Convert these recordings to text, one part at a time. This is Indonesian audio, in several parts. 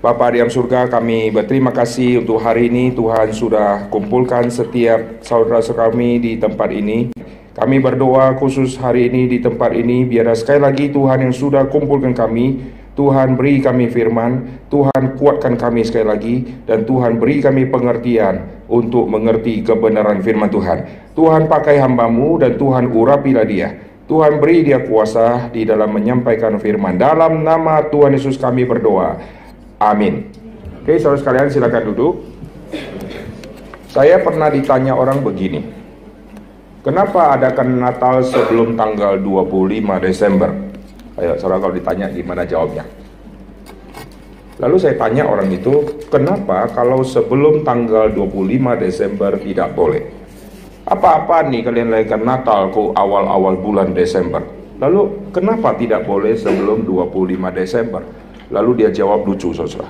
Bapa di dalam surga, kami berterima kasih untuk hari ini Tuhan sudah kumpulkan setiap saudara-saudara kami di tempat ini. Kami berdoa khusus hari ini di tempat ini, biar sekali lagi Tuhan yang sudah kumpulkan kami, Tuhan beri kami firman, Tuhan kuatkan kami sekali lagi, dan Tuhan beri kami pengertian untuk mengerti kebenaran firman Tuhan. Tuhan pakai hambamu dan Tuhan urapilah dia. Tuhan beri dia kuasa di dalam menyampaikan firman. Dalam nama Tuhan Yesus kami berdoa. Amin. Oke, saudara sekalian silakan duduk. Saya pernah ditanya orang begini. Kenapa adakan Natal sebelum tanggal 25 Desember? Ayo, saudara kalau ditanya gimana jawabnya? Lalu saya tanya orang itu, kenapa kalau sebelum tanggal 25 Desember tidak boleh? Apa-apa nih kalian lakukan Natal kok awal-awal bulan Desember? Lalu kenapa tidak boleh sebelum 25 Desember? Lalu dia jawab lucu saudara.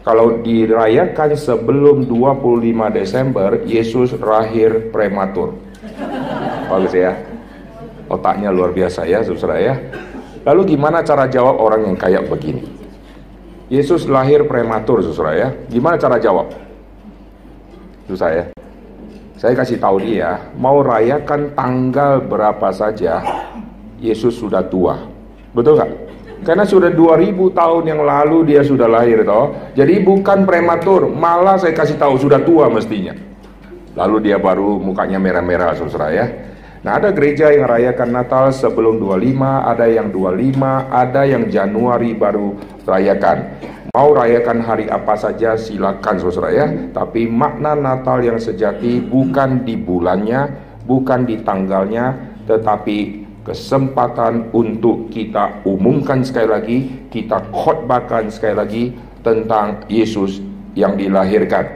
Kalau dirayakan sebelum 25 Desember, Yesus lahir prematur. Bagus ya. Otaknya luar biasa ya saudara ya. Lalu gimana cara jawab orang yang kayak begini? Yesus lahir prematur saudara ya. Gimana cara jawab? Itu saya. Saya kasih tahu dia, mau rayakan tanggal berapa saja, Yesus sudah tua. Betul nggak? Karena sudah 2000 tahun yang lalu dia sudah lahir toh. Jadi bukan prematur, malah saya kasih tahu sudah tua mestinya. Lalu dia baru mukanya merah-merah saudara ya. Nah ada gereja yang rayakan Natal sebelum 25, ada yang 25, ada yang Januari baru rayakan. Mau rayakan hari apa saja silakan saudara ya. Tapi makna Natal yang sejati bukan di bulannya, bukan di tanggalnya, tetapi kesempatan untuk kita umumkan sekali lagi, kita khotbahkan sekali lagi tentang Yesus yang dilahirkan.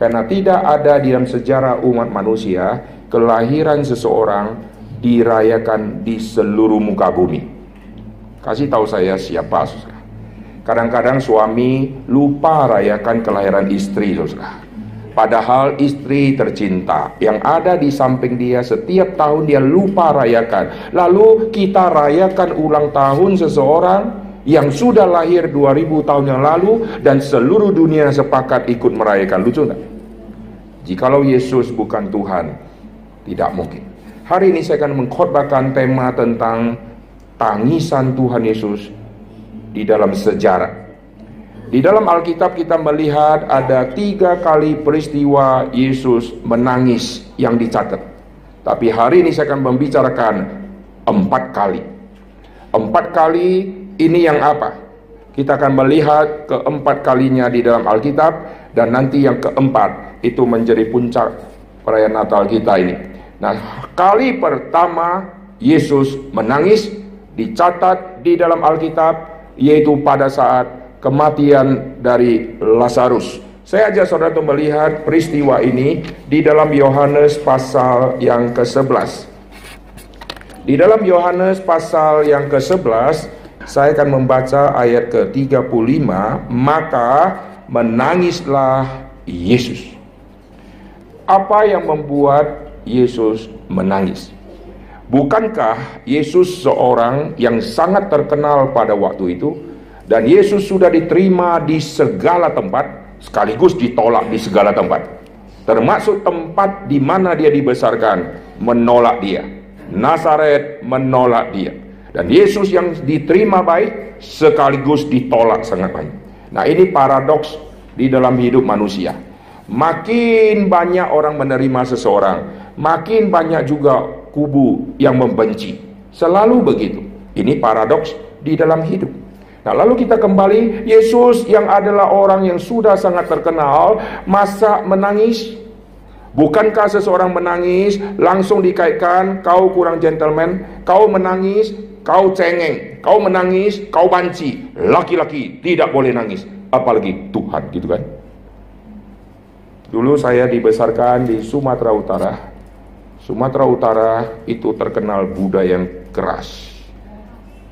Karena tidak ada di dalam sejarah umat manusia kelahiran seseorang dirayakan di seluruh muka bumi. Kasih tahu saya siapa, Kadang-kadang suami lupa rayakan kelahiran istri, saudara. Padahal istri tercinta yang ada di samping dia setiap tahun dia lupa rayakan. Lalu kita rayakan ulang tahun seseorang yang sudah lahir 2000 tahun yang lalu dan seluruh dunia sepakat ikut merayakan. Lucu nggak? Jikalau Yesus bukan Tuhan, tidak mungkin. Hari ini saya akan mengkhotbahkan tema tentang tangisan Tuhan Yesus di dalam sejarah. Di dalam Alkitab kita melihat ada tiga kali peristiwa Yesus menangis yang dicatat. Tapi hari ini saya akan membicarakan empat kali. Empat kali ini yang apa? Kita akan melihat keempat kalinya di dalam Alkitab dan nanti yang keempat itu menjadi puncak perayaan Natal kita ini. Nah, kali pertama Yesus menangis dicatat di dalam Alkitab yaitu pada saat kematian dari Lazarus. Saya ajak saudara untuk melihat peristiwa ini di dalam Yohanes pasal yang ke-11. Di dalam Yohanes pasal yang ke-11, saya akan membaca ayat ke-35, maka menangislah Yesus. Apa yang membuat Yesus menangis? Bukankah Yesus seorang yang sangat terkenal pada waktu itu? Dan Yesus sudah diterima di segala tempat, sekaligus ditolak di segala tempat. Termasuk tempat di mana dia dibesarkan, menolak dia. Nazaret menolak dia. Dan Yesus yang diterima baik, sekaligus ditolak sangat baik. Nah ini paradoks di dalam hidup manusia. Makin banyak orang menerima seseorang, makin banyak juga kubu yang membenci. Selalu begitu. Ini paradoks di dalam hidup. Nah, lalu kita kembali, Yesus yang adalah orang yang sudah sangat terkenal, masa menangis? Bukankah seseorang menangis langsung dikaitkan kau kurang gentleman, kau menangis, kau cengeng, kau menangis, kau banci. Laki-laki tidak boleh nangis, apalagi Tuhan gitu kan. Dulu saya dibesarkan di Sumatera Utara. Sumatera Utara itu terkenal budaya yang keras.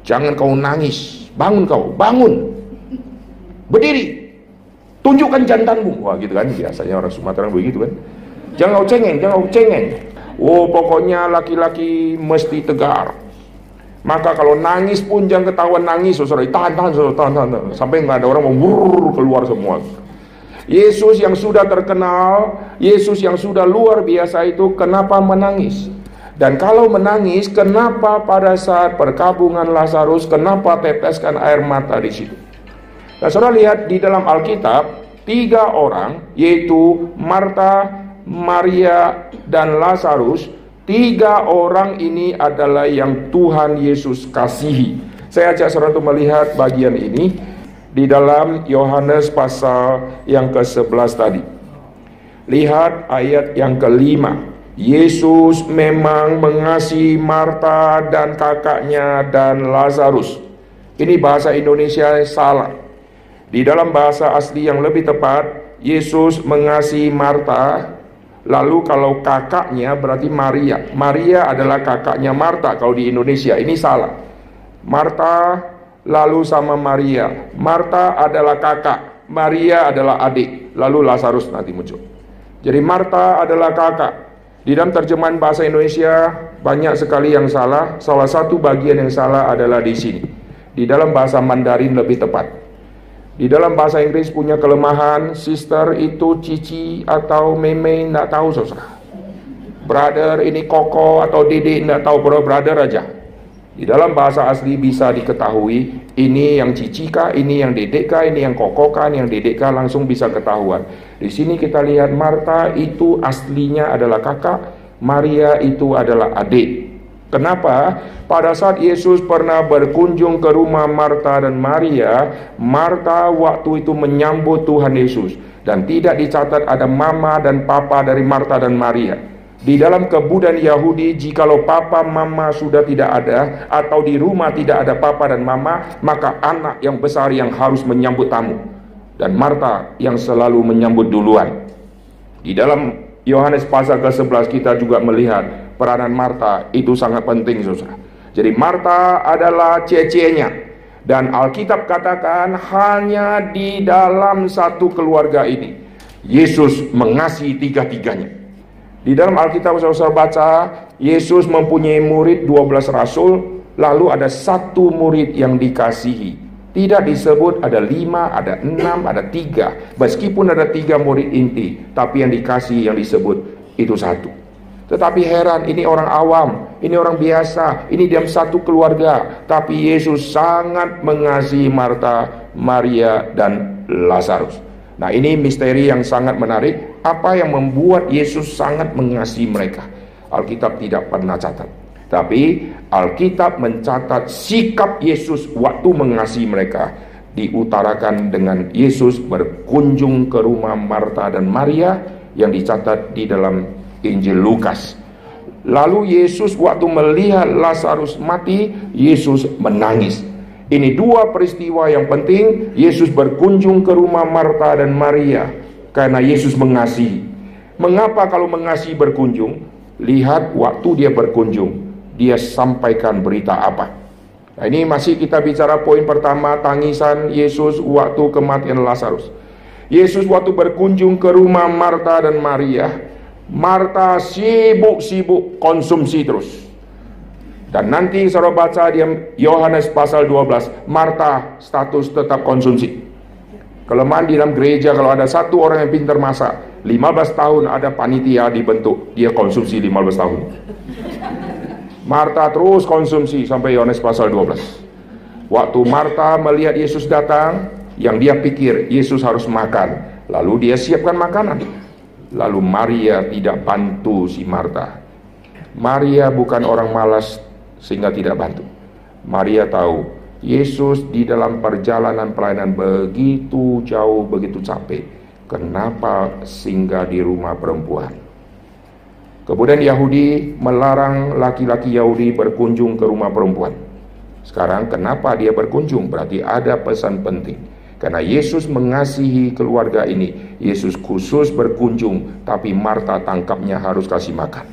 Jangan kau nangis, Bangun kau, bangun. Berdiri. Tunjukkan jantanmu. Wah gitu kan, biasanya orang Sumatera begitu kan. Jangan kau cengeng, jangan kau cengeng. Oh pokoknya laki-laki mesti tegar. Maka kalau nangis pun jangan ketahuan nangis, saudara. Tahan, tahan, saudara, tahan, tahan, tahan. Sampai nggak ada orang mau keluar semua. Yesus yang sudah terkenal, Yesus yang sudah luar biasa itu kenapa menangis? Dan kalau menangis, kenapa pada saat perkabungan Lazarus, kenapa teteskan air mata di situ? Nah, saudara lihat di dalam Alkitab, tiga orang, yaitu Marta, Maria, dan Lazarus, Tiga orang ini adalah yang Tuhan Yesus kasihi. Saya ajak saudara untuk melihat bagian ini di dalam Yohanes pasal yang ke-11 tadi. Lihat ayat yang kelima. Yesus memang mengasihi Marta dan kakaknya dan Lazarus. Ini bahasa Indonesia salah. Di dalam bahasa asli yang lebih tepat, Yesus mengasihi Marta Lalu kalau kakaknya berarti Maria. Maria adalah kakaknya Marta kalau di Indonesia. Ini salah. Marta lalu sama Maria. Marta adalah kakak, Maria adalah adik. Lalu Lazarus nanti muncul. Jadi Marta adalah kakak. Di dalam terjemahan bahasa Indonesia banyak sekali yang salah. Salah satu bagian yang salah adalah di sini. Di dalam bahasa Mandarin lebih tepat. Di dalam bahasa Inggris punya kelemahan, sister itu cici atau meme, tidak tahu saudara. Brother ini koko atau dede, tidak tahu bro, brother aja. Di dalam bahasa asli bisa diketahui, ini yang cici kah, ini yang dedek kah, ini yang koko kah, ini yang dedek kah, langsung bisa ketahuan. Di sini kita lihat Marta itu aslinya adalah kakak, Maria itu adalah adik. Kenapa? Pada saat Yesus pernah berkunjung ke rumah Marta dan Maria, Marta waktu itu menyambut Tuhan Yesus dan tidak dicatat ada mama dan papa dari Marta dan Maria. Di dalam kebudan Yahudi, jikalau papa mama sudah tidak ada atau di rumah tidak ada papa dan mama, maka anak yang besar yang harus menyambut tamu. Dan Marta yang selalu menyambut duluan. Di dalam Yohanes pasal ke-11 kita juga melihat peranan Marta itu sangat penting saudara. Jadi Marta adalah cece-nya dan Alkitab katakan hanya di dalam satu keluarga ini Yesus mengasihi tiga-tiganya. Di dalam Alkitab saudara baca Yesus mempunyai murid 12 rasul lalu ada satu murid yang dikasihi. Tidak disebut ada lima, ada enam, ada tiga. Meskipun ada tiga murid inti, tapi yang dikasih yang disebut itu satu. Tetapi heran, ini orang awam, ini orang biasa, ini diam satu keluarga. Tapi Yesus sangat mengasihi Marta, Maria, dan Lazarus. Nah ini misteri yang sangat menarik. Apa yang membuat Yesus sangat mengasihi mereka? Alkitab tidak pernah catat. Tapi Alkitab mencatat sikap Yesus waktu mengasihi mereka diutarakan dengan Yesus berkunjung ke rumah Marta dan Maria yang dicatat di dalam Injil Lukas. Lalu Yesus waktu melihat Lazarus mati, Yesus menangis. Ini dua peristiwa yang penting. Yesus berkunjung ke rumah Marta dan Maria karena Yesus mengasihi. Mengapa kalau mengasihi berkunjung? Lihat waktu dia berkunjung, dia sampaikan berita apa. Nah, ini masih kita bicara poin pertama tangisan Yesus waktu kematian Lazarus. Yesus waktu berkunjung ke rumah Marta dan Maria, Marta sibuk-sibuk konsumsi terus. Dan nanti saudara baca di Yohanes pasal 12, Marta status tetap konsumsi. Kelemahan di dalam gereja kalau ada satu orang yang pintar masak, 15 tahun ada panitia dibentuk, dia konsumsi 15 tahun. Marta terus konsumsi sampai Yohanes pasal 12. Waktu Marta melihat Yesus datang, yang dia pikir Yesus harus makan, lalu dia siapkan makanan. Lalu Maria tidak bantu si Marta. Maria bukan orang malas sehingga tidak bantu. Maria tahu Yesus di dalam perjalanan pelayanan begitu jauh, begitu capek. Kenapa singgah di rumah perempuan? Kemudian Yahudi melarang laki-laki Yahudi berkunjung ke rumah perempuan. Sekarang kenapa dia berkunjung? Berarti ada pesan penting. Karena Yesus mengasihi keluarga ini. Yesus khusus berkunjung, tapi Marta tangkapnya harus kasih makan.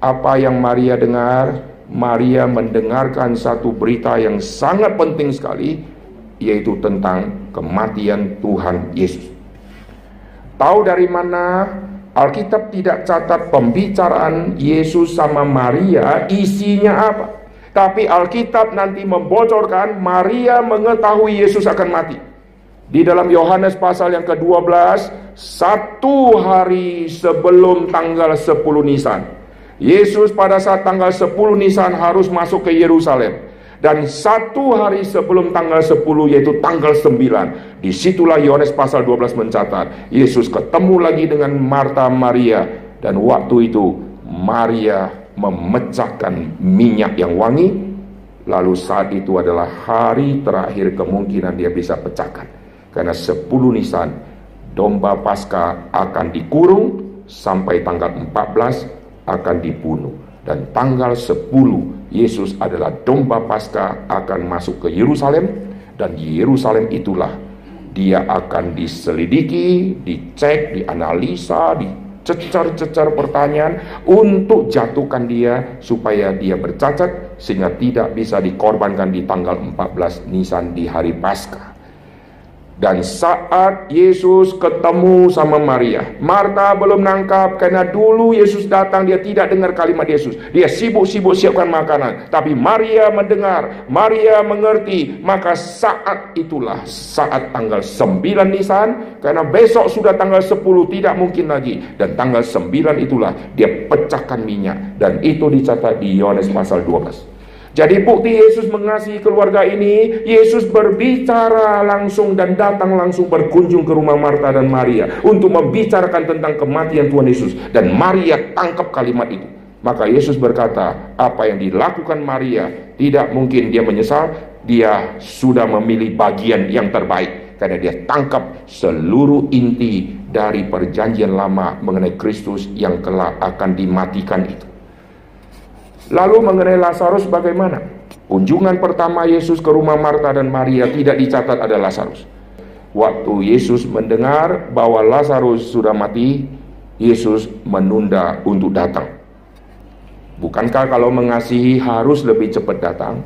Apa yang Maria dengar? Maria mendengarkan satu berita yang sangat penting sekali, yaitu tentang kematian Tuhan Yesus. Tahu dari mana Alkitab tidak catat pembicaraan Yesus sama Maria isinya apa? Tapi Alkitab nanti membocorkan Maria mengetahui Yesus akan mati. Di dalam Yohanes pasal yang ke-12, satu hari sebelum tanggal 10 Nisan. Yesus pada saat tanggal 10 Nisan harus masuk ke Yerusalem. Dan satu hari sebelum tanggal 10 yaitu tanggal 9. Di situlah Yohanes pasal 12 mencatat. Yesus ketemu lagi dengan Marta Maria. Dan waktu itu Maria memecahkan minyak yang wangi lalu saat itu adalah hari terakhir kemungkinan dia bisa pecahkan karena 10 Nisan domba Paskah akan dikurung sampai tanggal 14 akan dibunuh dan tanggal 10 Yesus adalah domba Paskah akan masuk ke Yerusalem dan Yerusalem itulah dia akan diselidiki, dicek, dianalisa, di cecar-cecar pertanyaan untuk jatuhkan dia supaya dia bercacat sehingga tidak bisa dikorbankan di tanggal 14 Nisan di hari Paskah. Dan saat Yesus ketemu sama Maria, Marta belum nangkap karena dulu Yesus datang dia tidak dengar kalimat Yesus. Dia sibuk-sibuk siapkan makanan. Tapi Maria mendengar, Maria mengerti. Maka saat itulah saat tanggal 9 Nisan karena besok sudah tanggal 10 tidak mungkin lagi dan tanggal 9 itulah dia pecahkan minyak dan itu dicatat di Yohanes pasal 12. Jadi bukti Yesus mengasihi keluarga ini, Yesus berbicara langsung dan datang langsung berkunjung ke rumah Marta dan Maria untuk membicarakan tentang kematian Tuhan Yesus dan Maria tangkap kalimat itu. Maka Yesus berkata, apa yang dilakukan Maria tidak mungkin dia menyesal, dia sudah memilih bagian yang terbaik karena dia tangkap seluruh inti dari perjanjian lama mengenai Kristus yang kelak akan dimatikan itu. Lalu mengenai Lazarus bagaimana? Kunjungan pertama Yesus ke rumah Marta dan Maria tidak dicatat ada Lazarus. Waktu Yesus mendengar bahwa Lazarus sudah mati, Yesus menunda untuk datang. Bukankah kalau mengasihi harus lebih cepat datang?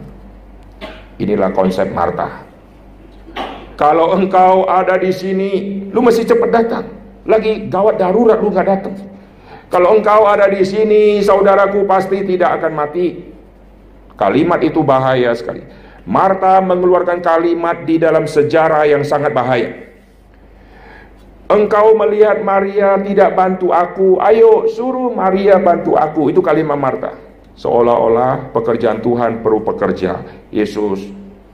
Inilah konsep Marta. Kalau engkau ada di sini, lu mesti cepat datang. Lagi gawat darurat lu gak datang. Kalau engkau ada di sini, saudaraku pasti tidak akan mati. Kalimat itu bahaya sekali. Marta mengeluarkan kalimat di dalam sejarah yang sangat bahaya. Engkau melihat Maria tidak bantu aku, ayo suruh Maria bantu aku. Itu kalimat Marta. Seolah-olah pekerjaan Tuhan perlu pekerja. Yesus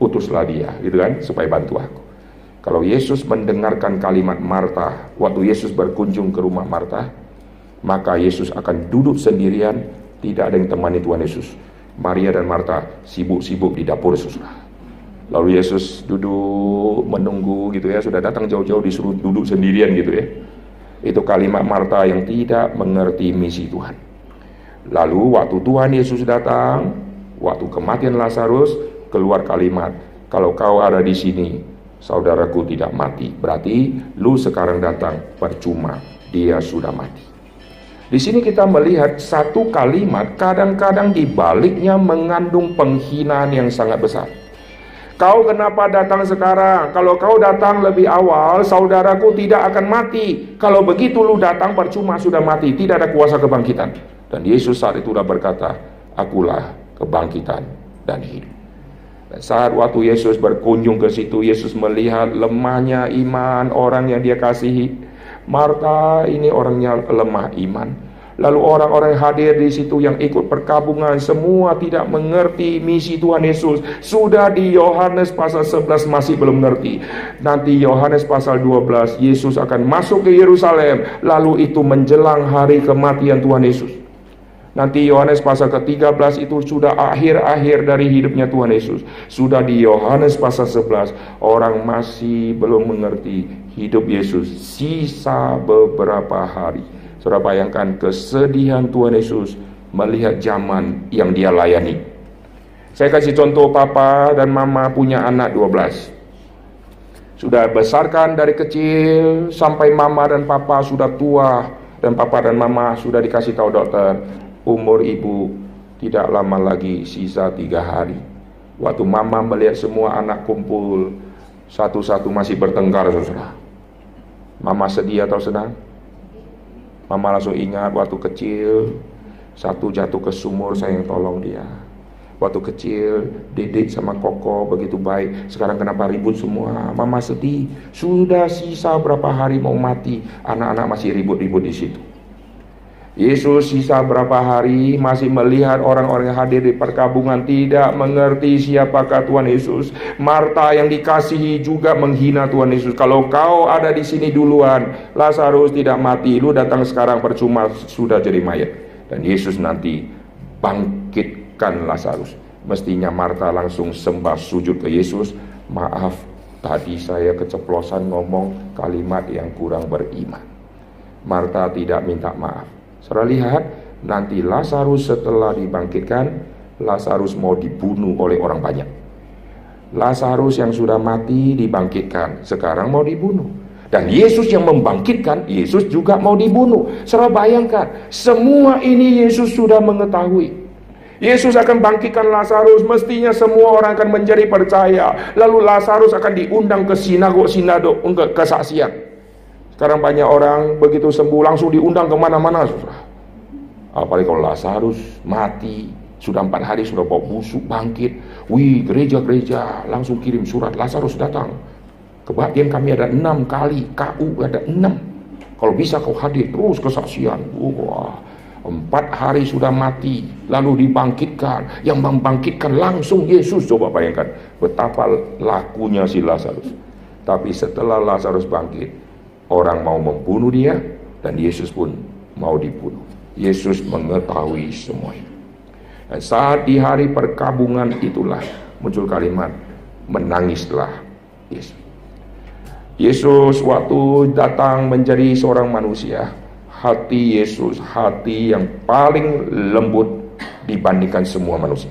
utuslah dia, gitu kan, supaya bantu aku. Kalau Yesus mendengarkan kalimat Marta, waktu Yesus berkunjung ke rumah Marta, maka Yesus akan duduk sendirian, tidak ada yang temani Tuhan Yesus. Maria dan Marta sibuk-sibuk di dapur susah. Lalu Yesus duduk menunggu gitu ya, sudah datang jauh-jauh disuruh duduk sendirian gitu ya. Itu kalimat Marta yang tidak mengerti misi Tuhan. Lalu waktu Tuhan Yesus datang, waktu kematian Lazarus, keluar kalimat, kalau kau ada di sini, saudaraku tidak mati. Berarti lu sekarang datang percuma, dia sudah mati. Di sini kita melihat satu kalimat kadang-kadang di baliknya mengandung penghinaan yang sangat besar. Kau kenapa datang sekarang? Kalau kau datang lebih awal, saudaraku tidak akan mati. Kalau begitu lu datang percuma sudah mati, tidak ada kuasa kebangkitan. Dan Yesus saat itu sudah berkata, akulah kebangkitan dan hidup. Dan saat waktu Yesus berkunjung ke situ, Yesus melihat lemahnya iman orang yang dia kasihi. Marta ini orangnya lemah iman. Lalu orang-orang yang hadir di situ yang ikut perkabungan semua tidak mengerti misi Tuhan Yesus. Sudah di Yohanes pasal 11 masih belum mengerti. Nanti Yohanes pasal 12 Yesus akan masuk ke Yerusalem. Lalu itu menjelang hari kematian Tuhan Yesus. Nanti Yohanes pasal ke-13 itu sudah akhir-akhir dari hidupnya Tuhan Yesus. Sudah di Yohanes pasal 11 orang masih belum mengerti hidup Yesus. Sisa beberapa hari. Saudara bayangkan kesedihan Tuhan Yesus melihat zaman yang dia layani. Saya kasih contoh papa dan mama punya anak 12. Sudah besarkan dari kecil sampai mama dan papa sudah tua dan papa dan mama sudah dikasih tahu dokter umur ibu tidak lama lagi sisa tiga hari. Waktu mama melihat semua anak kumpul, satu-satu masih bertengkar, saudara. Mama sedih atau senang? Mama langsung ingat waktu kecil, satu jatuh ke sumur, saya yang tolong dia. Waktu kecil, dedek sama koko begitu baik. Sekarang kenapa ribut semua? Mama sedih. Sudah sisa berapa hari mau mati. Anak-anak masih ribut-ribut di situ. Yesus sisa berapa hari masih melihat orang-orang yang hadir di perkabungan tidak mengerti siapakah Tuhan Yesus. Marta yang dikasihi juga menghina Tuhan Yesus. Kalau kau ada di sini duluan, Lazarus tidak mati, lu datang sekarang percuma sudah jadi mayat. Dan Yesus nanti bangkitkan Lazarus. Mestinya Marta langsung sembah sujud ke Yesus. Maaf, tadi saya keceplosan ngomong kalimat yang kurang beriman. Marta tidak minta maaf Saudara lihat, nanti Lazarus setelah dibangkitkan, Lazarus mau dibunuh oleh orang banyak. Lazarus yang sudah mati dibangkitkan, sekarang mau dibunuh. Dan Yesus yang membangkitkan, Yesus juga mau dibunuh. Saudara bayangkan, semua ini Yesus sudah mengetahui. Yesus akan bangkitkan Lazarus, mestinya semua orang akan menjadi percaya. Lalu Lazarus akan diundang ke sinagog-sinagog untuk kesaksian. Sekarang banyak orang begitu sembuh langsung diundang ke mana-mana susah. Apalagi kalau Lazarus mati, sudah empat hari sudah bawa busuk bangkit. Wih gereja-gereja langsung kirim surat Lazarus datang. Kebahagiaan kami ada enam kali, KU ada enam. Kalau bisa kau hadir terus kesaksian. Wah, empat hari sudah mati, lalu dibangkitkan. Yang membangkitkan langsung Yesus. Coba bayangkan betapa lakunya si Lazarus. Tapi setelah Lazarus bangkit, Orang mau membunuh dia dan Yesus pun mau dibunuh. Yesus mengetahui semua itu. Dan saat di hari perkabungan itulah muncul kalimat menangislah Yesus. Yesus waktu datang menjadi seorang manusia, hati Yesus hati yang paling lembut dibandingkan semua manusia.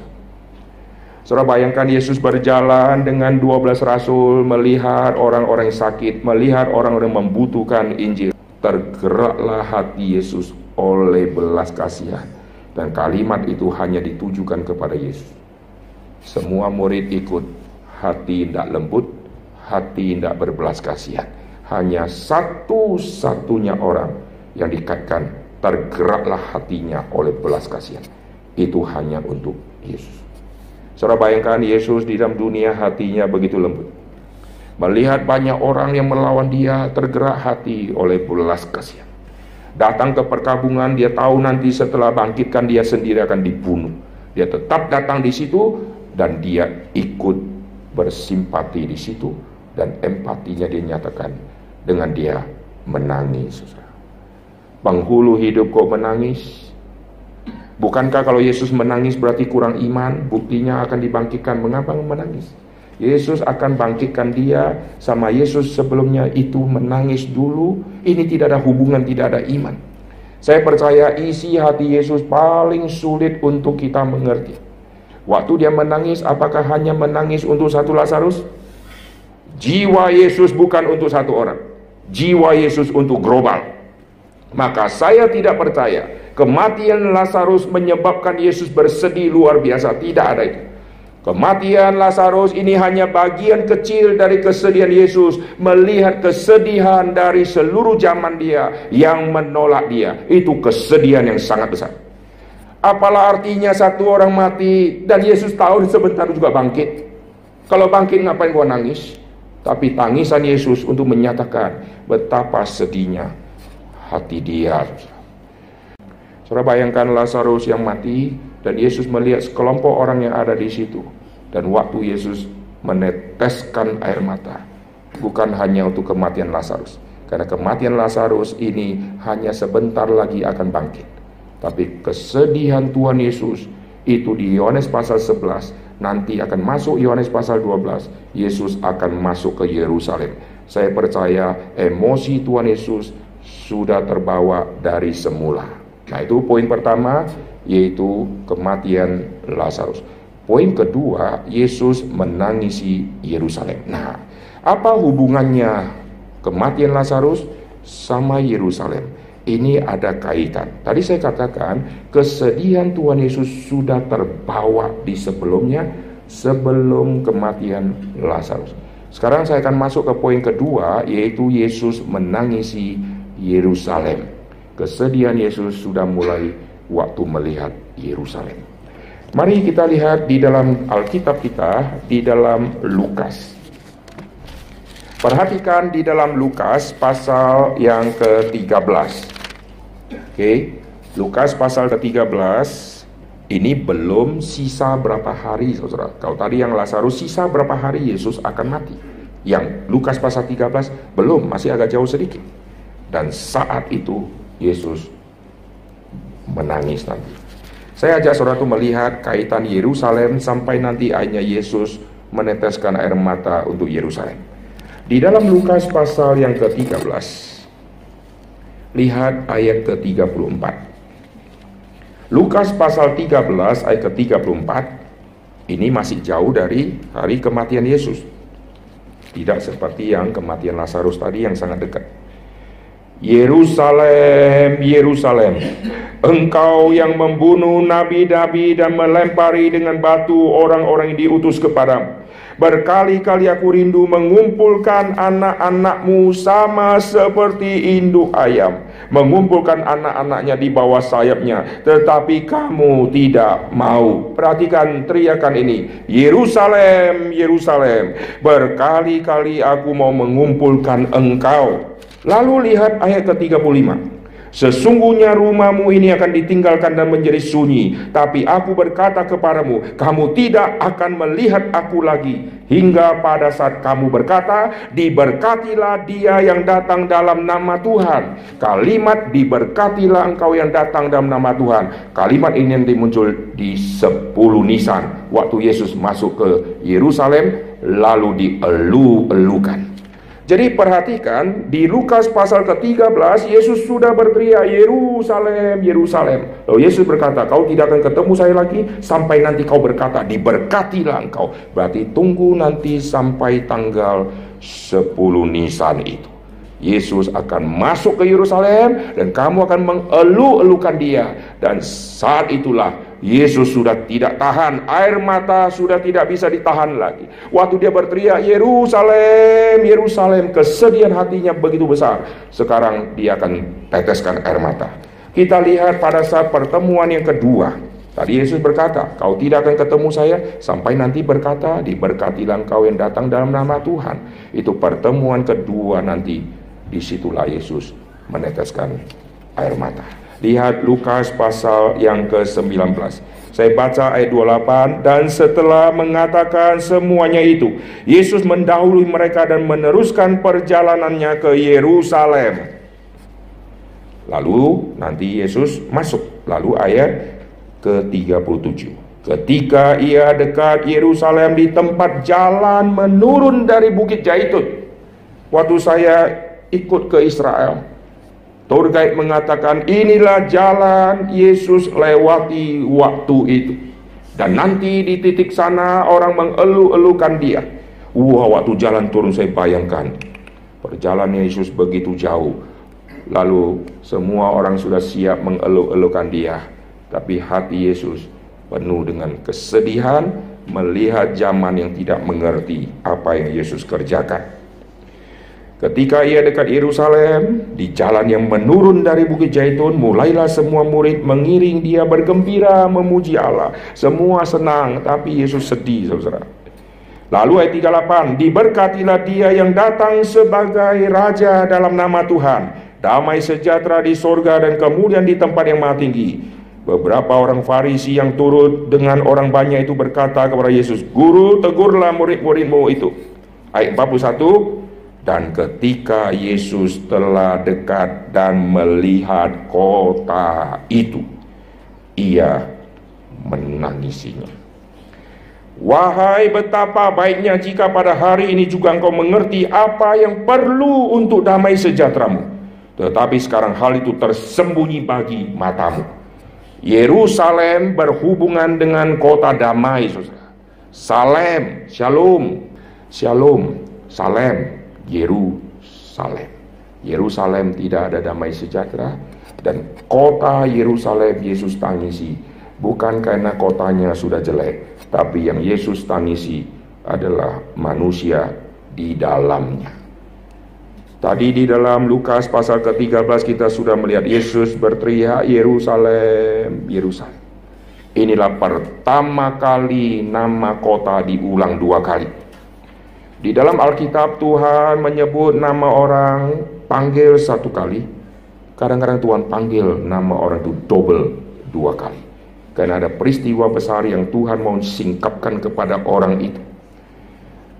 Saudara bayangkan Yesus berjalan dengan 12 rasul melihat orang-orang sakit, melihat orang-orang membutuhkan Injil. Tergeraklah hati Yesus oleh belas kasihan. Dan kalimat itu hanya ditujukan kepada Yesus. Semua murid ikut, hati tidak lembut, hati tidak berbelas kasihan. Hanya satu-satunya orang yang dikaitkan tergeraklah hatinya oleh belas kasihan. Itu hanya untuk Yesus. Saudara bayangkan Yesus di dalam dunia hatinya begitu lembut. Melihat banyak orang yang melawan dia tergerak hati oleh belas kasihan. Datang ke perkabungan dia tahu nanti setelah bangkitkan dia sendiri akan dibunuh. Dia tetap datang di situ dan dia ikut bersimpati di situ dan empatinya dia nyatakan dengan dia menangis. Penghulu hidup kok menangis, Bukankah kalau Yesus menangis berarti kurang iman? Buktinya akan dibangkitkan. Mengapa menangis? Yesus akan bangkitkan dia sama Yesus sebelumnya itu menangis dulu. Ini tidak ada hubungan, tidak ada iman. Saya percaya isi hati Yesus paling sulit untuk kita mengerti. Waktu dia menangis, apakah hanya menangis untuk satu Lazarus? Jiwa Yesus bukan untuk satu orang. Jiwa Yesus untuk global. Maka saya tidak percaya Kematian Lazarus menyebabkan Yesus bersedih luar biasa. Tidak ada itu. Kematian Lazarus ini hanya bagian kecil dari kesedihan Yesus melihat kesedihan dari seluruh zaman dia yang menolak dia. Itu kesedihan yang sangat besar. Apalah artinya satu orang mati dan Yesus tahu sebentar juga bangkit. Kalau bangkit ngapain gua nangis? Tapi tangisan Yesus untuk menyatakan betapa sedihnya hati dia. Saudara bayangkan Lazarus yang mati dan Yesus melihat sekelompok orang yang ada di situ. Dan waktu Yesus meneteskan air mata, bukan hanya untuk kematian Lazarus. Karena kematian Lazarus ini hanya sebentar lagi akan bangkit. Tapi kesedihan Tuhan Yesus itu di Yohanes pasal 11 nanti akan masuk Yohanes pasal 12 Yesus akan masuk ke Yerusalem saya percaya emosi Tuhan Yesus sudah terbawa dari semula Nah itu poin pertama yaitu kematian Lazarus. Poin kedua, Yesus menangisi Yerusalem. Nah, apa hubungannya kematian Lazarus sama Yerusalem? Ini ada kaitan. Tadi saya katakan kesedihan Tuhan Yesus sudah terbawa di sebelumnya sebelum kematian Lazarus. Sekarang saya akan masuk ke poin kedua yaitu Yesus menangisi Yerusalem. Kesedihan Yesus sudah mulai waktu melihat Yerusalem. Mari kita lihat di dalam Alkitab kita, di dalam Lukas. Perhatikan di dalam Lukas pasal yang ke-13. Oke, Lukas pasal ke-13 ini belum sisa berapa hari saudara. Kalau tadi yang Lazarus sisa berapa hari Yesus akan mati. Yang Lukas pasal 13 belum, masih agak jauh sedikit. Dan saat itu Yesus menangis nanti. Saya ajak saudara melihat kaitan Yerusalem sampai nanti akhirnya Yesus meneteskan air mata untuk Yerusalem. Di dalam Lukas pasal yang ke-13, lihat ayat ke-34. Lukas pasal 13 ayat ke-34 ini masih jauh dari hari kematian Yesus. Tidak seperti yang kematian Lazarus tadi yang sangat dekat. Yerusalem, Yerusalem, engkau yang membunuh nabi-nabi dan melempari dengan batu orang-orang yang diutus kepadamu. Berkali-kali aku rindu mengumpulkan anak-anakmu sama seperti induk ayam, mengumpulkan anak-anaknya di bawah sayapnya, tetapi kamu tidak mau. Perhatikan teriakan ini, Yerusalem, Yerusalem, berkali-kali aku mau mengumpulkan engkau Lalu lihat ayat ke-35. Sesungguhnya rumahmu ini akan ditinggalkan dan menjadi sunyi. Tapi aku berkata kepadamu Kamu tidak akan melihat aku lagi. Hingga pada saat kamu berkata Diberkatilah dia yang datang dalam nama Tuhan. Kalimat diberkatilah engkau yang datang dalam nama Tuhan. Kalimat ini nanti muncul di 10 Nisan Waktu Yesus masuk ke Yerusalem Lalu dielu-elukan jadi perhatikan di Lukas pasal ke-13 Yesus sudah berteriak Yerusalem, Yerusalem. Lalu Yesus berkata, kau tidak akan ketemu saya lagi sampai nanti kau berkata diberkatilah engkau. Berarti tunggu nanti sampai tanggal 10 Nisan itu. Yesus akan masuk ke Yerusalem dan kamu akan mengelu-elukan dia dan saat itulah Yesus sudah tidak tahan, air mata sudah tidak bisa ditahan lagi. Waktu dia berteriak, Yerusalem, Yerusalem, kesedihan hatinya begitu besar. Sekarang dia akan teteskan air mata. Kita lihat pada saat pertemuan yang kedua. Tadi Yesus berkata, kau tidak akan ketemu saya sampai nanti berkata, diberkatilah engkau yang datang dalam nama Tuhan. Itu pertemuan kedua nanti. Di situlah Yesus meneteskan air mata. Lihat Lukas pasal yang ke-19. Saya baca ayat 28 dan setelah mengatakan semuanya itu, Yesus mendahului mereka dan meneruskan perjalanannya ke Yerusalem. Lalu nanti Yesus masuk. Lalu ayat ke-37. Ketika ia dekat Yerusalem di tempat jalan menurun dari Bukit Jaitun. Waktu saya ikut ke Israel, guide mengatakan inilah jalan Yesus lewati waktu itu. Dan nanti di titik sana orang mengelu-elukan dia. Wah waktu jalan turun saya bayangkan. Perjalanan Yesus begitu jauh. Lalu semua orang sudah siap mengelu-elukan dia. Tapi hati Yesus penuh dengan kesedihan melihat zaman yang tidak mengerti apa yang Yesus kerjakan. Ketika ia dekat Yerusalem, di jalan yang menurun dari Bukit Jaitun, mulailah semua murid mengiring dia bergembira memuji Allah. Semua senang, tapi Yesus sedih, saudara. Lalu ayat 38, diberkatilah dia yang datang sebagai raja dalam nama Tuhan. Damai sejahtera di sorga dan kemudian di tempat yang maha tinggi. Beberapa orang Farisi yang turut dengan orang banyak itu berkata kepada Yesus, Guru tegurlah murid-muridmu itu. Ayat 41, dan ketika Yesus telah dekat dan melihat kota itu, ia menangisinya. Wahai betapa baiknya jika pada hari ini juga engkau mengerti apa yang perlu untuk damai sejahteramu. Tetapi sekarang hal itu tersembunyi bagi matamu. Yerusalem berhubungan dengan kota damai. Salem, shalom, shalom, salem, Yerusalem. Yerusalem tidak ada damai sejahtera dan kota Yerusalem Yesus tangisi bukan karena kotanya sudah jelek, tapi yang Yesus tangisi adalah manusia di dalamnya. Tadi di dalam Lukas pasal ke-13 kita sudah melihat Yesus berteriak Yerusalem, Yerusalem. Inilah pertama kali nama kota diulang dua kali. Di dalam Alkitab Tuhan menyebut nama orang panggil satu kali. Kadang-kadang Tuhan panggil nama orang itu double dua kali. Karena ada peristiwa besar yang Tuhan mau singkapkan kepada orang itu.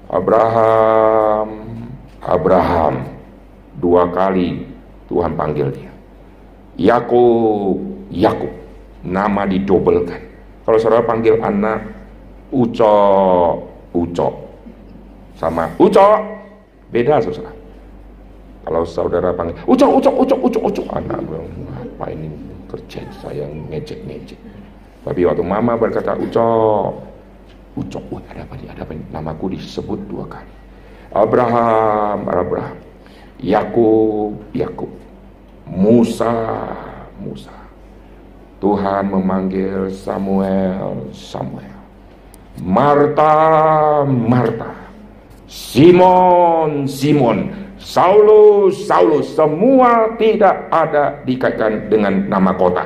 Abraham, Abraham, dua kali Tuhan panggil dia. Yakub, Yakub, nama didobelkan. Kalau saudara panggil anak Uco, Uco, sama Uco, beda saudara. Kalau saudara panggil Uco, Uco, Uco, Uco, Uco, anak bilang apa ini kerja saya ngecek ngecek. Tapi waktu mama berkata Uco, Uco, wah ada apa nih, ada apa nih? Namaku disebut dua kali. Abraham, Abraham, Yakub, Yakub, Musa, Musa. Tuhan memanggil Samuel, Samuel. Marta, Marta. Simon, Simon. Saulus, Saulus. Semua tidak ada dikaitkan dengan nama kota.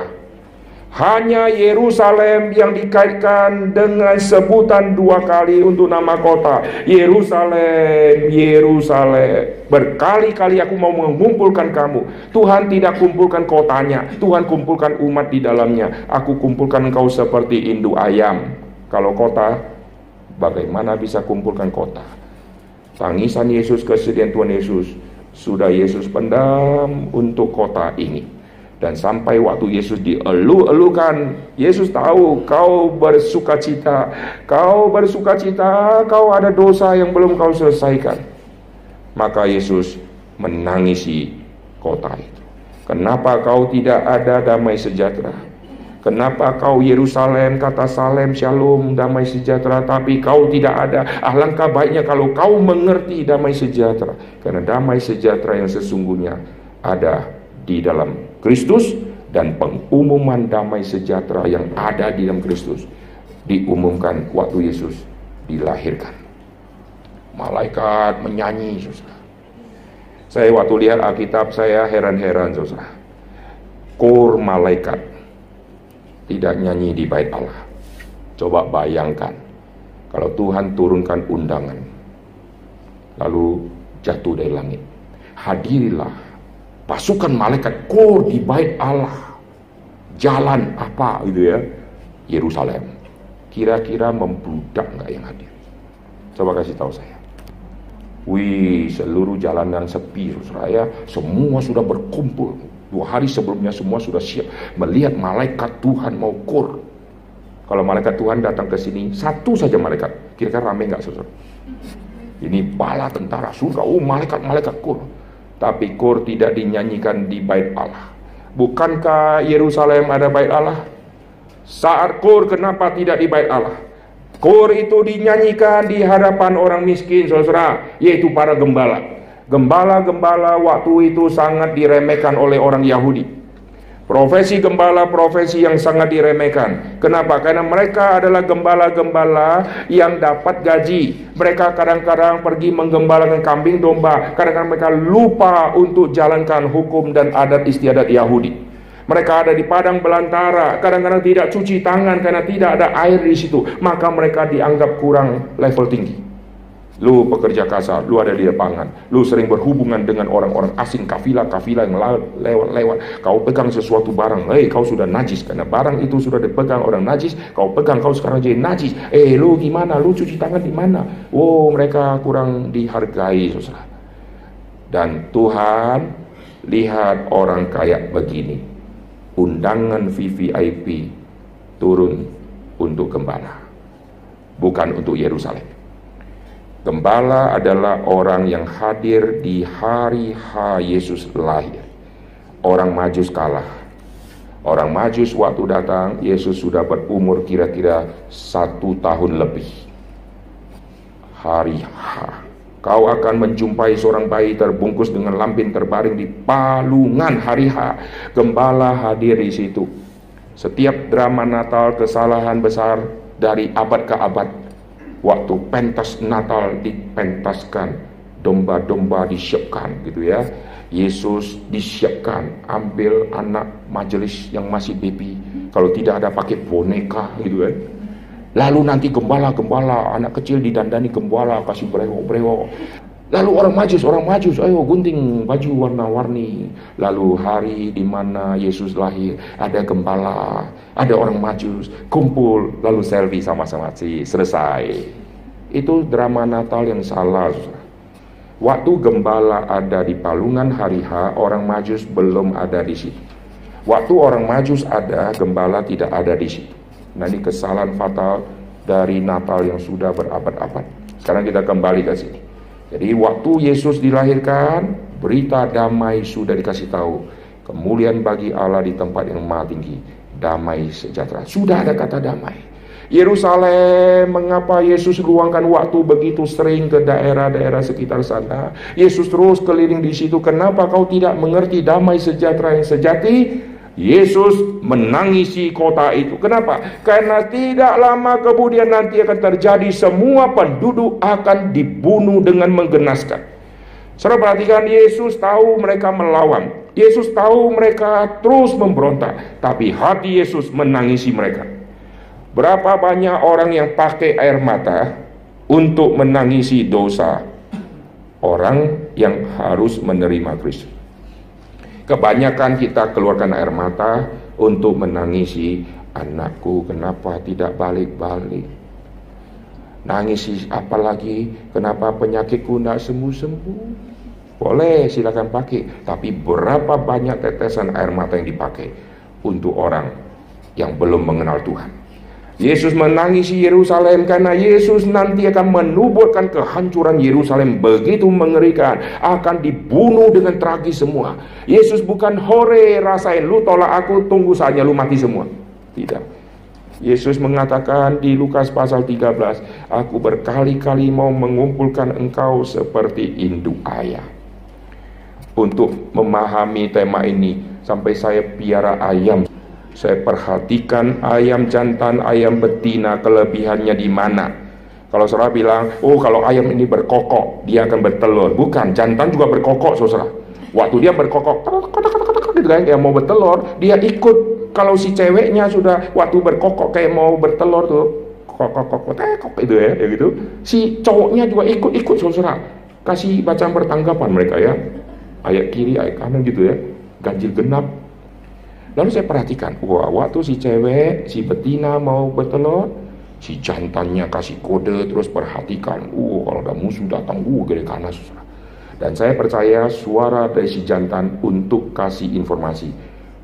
Hanya Yerusalem yang dikaitkan dengan sebutan dua kali untuk nama kota. Yerusalem, Yerusalem. Berkali-kali aku mau mengumpulkan kamu. Tuhan tidak kumpulkan kotanya. Tuhan kumpulkan umat di dalamnya. Aku kumpulkan engkau seperti induk ayam. Kalau kota, bagaimana bisa kumpulkan kota? Tangisan Yesus, kesedihan Tuhan Yesus. Sudah Yesus pendam untuk kota ini dan sampai waktu Yesus dielu-elukan, Yesus tahu kau bersuka cita, kau bersuka cita, kau ada dosa yang belum kau selesaikan. Maka Yesus menangisi kota itu. Kenapa kau tidak ada damai sejahtera? Kenapa kau Yerusalem kata Salem Shalom damai sejahtera tapi kau tidak ada Alangkah baiknya kalau kau mengerti damai sejahtera Karena damai sejahtera yang sesungguhnya ada di dalam Kristus dan pengumuman damai sejahtera yang ada di dalam Kristus diumumkan waktu Yesus dilahirkan. Malaikat menyanyi, saudara. Saya waktu lihat Alkitab saya heran-heran, saudara. Kor malaikat tidak nyanyi di bait Allah. Coba bayangkan kalau Tuhan turunkan undangan lalu jatuh dari langit. Hadirilah pasukan malaikat kor di bait Allah jalan apa gitu ya Yerusalem kira-kira membludak nggak yang hadir coba kasih tahu saya Wih, seluruh jalanan sepi, saya semua sudah berkumpul. Dua hari sebelumnya semua sudah siap melihat malaikat Tuhan mau kur. Kalau malaikat Tuhan datang ke sini, satu saja malaikat, kira-kira rame nggak saudara? Ini bala tentara surga, oh malaikat-malaikat kur tapi kur tidak dinyanyikan di bait Allah. Bukankah Yerusalem ada bait Allah? Saat kur kenapa tidak di bait Allah? Kur itu dinyanyikan di hadapan orang miskin, saudara, yaitu para gembala. Gembala-gembala waktu itu sangat diremehkan oleh orang Yahudi. Profesi gembala profesi yang sangat diremehkan. Kenapa? Karena mereka adalah gembala-gembala yang dapat gaji. Mereka kadang-kadang pergi menggembalakan kambing domba. Kadang-kadang mereka lupa untuk jalankan hukum dan adat istiadat Yahudi. Mereka ada di padang belantara, kadang-kadang tidak cuci tangan karena tidak ada air di situ, maka mereka dianggap kurang level tinggi. Lu pekerja kasar, lu ada di lapangan, lu sering berhubungan dengan orang-orang asing, kafilah-kafilah yang lewat-lewat. Kau pegang sesuatu barang, hei kau sudah najis karena barang itu sudah dipegang orang najis. Kau pegang, kau sekarang jadi najis. Eh lu gimana? Lu cuci tangan di mana? Oh mereka kurang dihargai, saudara. Dan Tuhan lihat orang kayak begini, undangan VVIP turun untuk gembala, bukan untuk Yerusalem. Gembala adalah orang yang hadir di hari H Yesus lahir. Orang majus kalah. Orang majus waktu datang, Yesus sudah berumur kira-kira satu tahun lebih. Hari H. Kau akan menjumpai seorang bayi terbungkus dengan lampin terbaring di palungan hari H. Gembala hadir di situ. Setiap drama Natal kesalahan besar dari abad ke abad waktu pentas Natal dipentaskan, domba-domba disiapkan gitu ya. Yesus disiapkan, ambil anak majelis yang masih baby, Kalau tidak ada pakai boneka gitu kan. Lalu nanti gembala-gembala, anak kecil didandani gembala, kasih brewok-brewok. Lalu orang majus, orang majus, ayo gunting baju warna-warni. Lalu hari di mana Yesus lahir, ada gembala, ada orang majus, kumpul, lalu selfie sama-sama sih, selesai. Itu drama Natal yang salah. Waktu gembala ada di palungan hari H, orang majus belum ada di situ. Waktu orang majus ada, gembala tidak ada di situ. Nah ini kesalahan fatal dari Natal yang sudah berabad-abad. Sekarang kita kembali ke sini. Jadi waktu Yesus dilahirkan, berita damai sudah dikasih tahu. Kemuliaan bagi Allah di tempat yang maha tinggi. Damai sejahtera. Sudah ada kata damai. Yerusalem, mengapa Yesus luangkan waktu begitu sering ke daerah-daerah sekitar sana? Yesus terus keliling di situ. Kenapa kau tidak mengerti damai sejahtera yang sejati? Yesus menangisi kota itu. Kenapa? Karena tidak lama kemudian nanti akan terjadi semua penduduk akan dibunuh dengan menggenaskan. Saudara perhatikan Yesus tahu mereka melawan. Yesus tahu mereka terus memberontak, tapi hati Yesus menangisi mereka. Berapa banyak orang yang pakai air mata untuk menangisi dosa orang yang harus menerima Kristus. Kebanyakan kita keluarkan air mata untuk menangisi anakku kenapa tidak balik-balik. Nangisi apalagi kenapa penyakitku tidak sembuh-sembuh. Boleh silakan pakai, tapi berapa banyak tetesan air mata yang dipakai untuk orang yang belum mengenal Tuhan. Yesus menangisi Yerusalem karena Yesus nanti akan menubuhkan kehancuran Yerusalem begitu mengerikan akan dibunuh dengan tragis semua. Yesus bukan hore rasain lu tolak aku tunggu saja lu mati semua. Tidak. Yesus mengatakan di Lukas pasal 13, aku berkali-kali mau mengumpulkan engkau seperti induk ayah. Untuk memahami tema ini sampai saya piara ayam saya perhatikan ayam jantan, ayam betina, kelebihannya di mana. Kalau saudara bilang, oh kalau ayam ini berkokok, dia akan bertelur. Bukan, jantan juga berkokok, saudara. Waktu dia berkokok, gitu kan, dia mau bertelur, dia ikut. Kalau si ceweknya sudah waktu berkokok kayak mau bertelur tuh, kokok kokok tekok itu ya, ya gitu. Si cowoknya juga ikut-ikut, saudara. Kasih bacaan bertanggapan mereka ya. Ayat kiri, ayat kanan gitu ya. Ganjil genap, Lalu saya perhatikan, wah waktu si cewek, si betina mau bertelur, si jantannya kasih kode terus perhatikan, wah kalau ada musuh datang, wah gede kanan susah. Dan saya percaya suara dari si jantan untuk kasih informasi,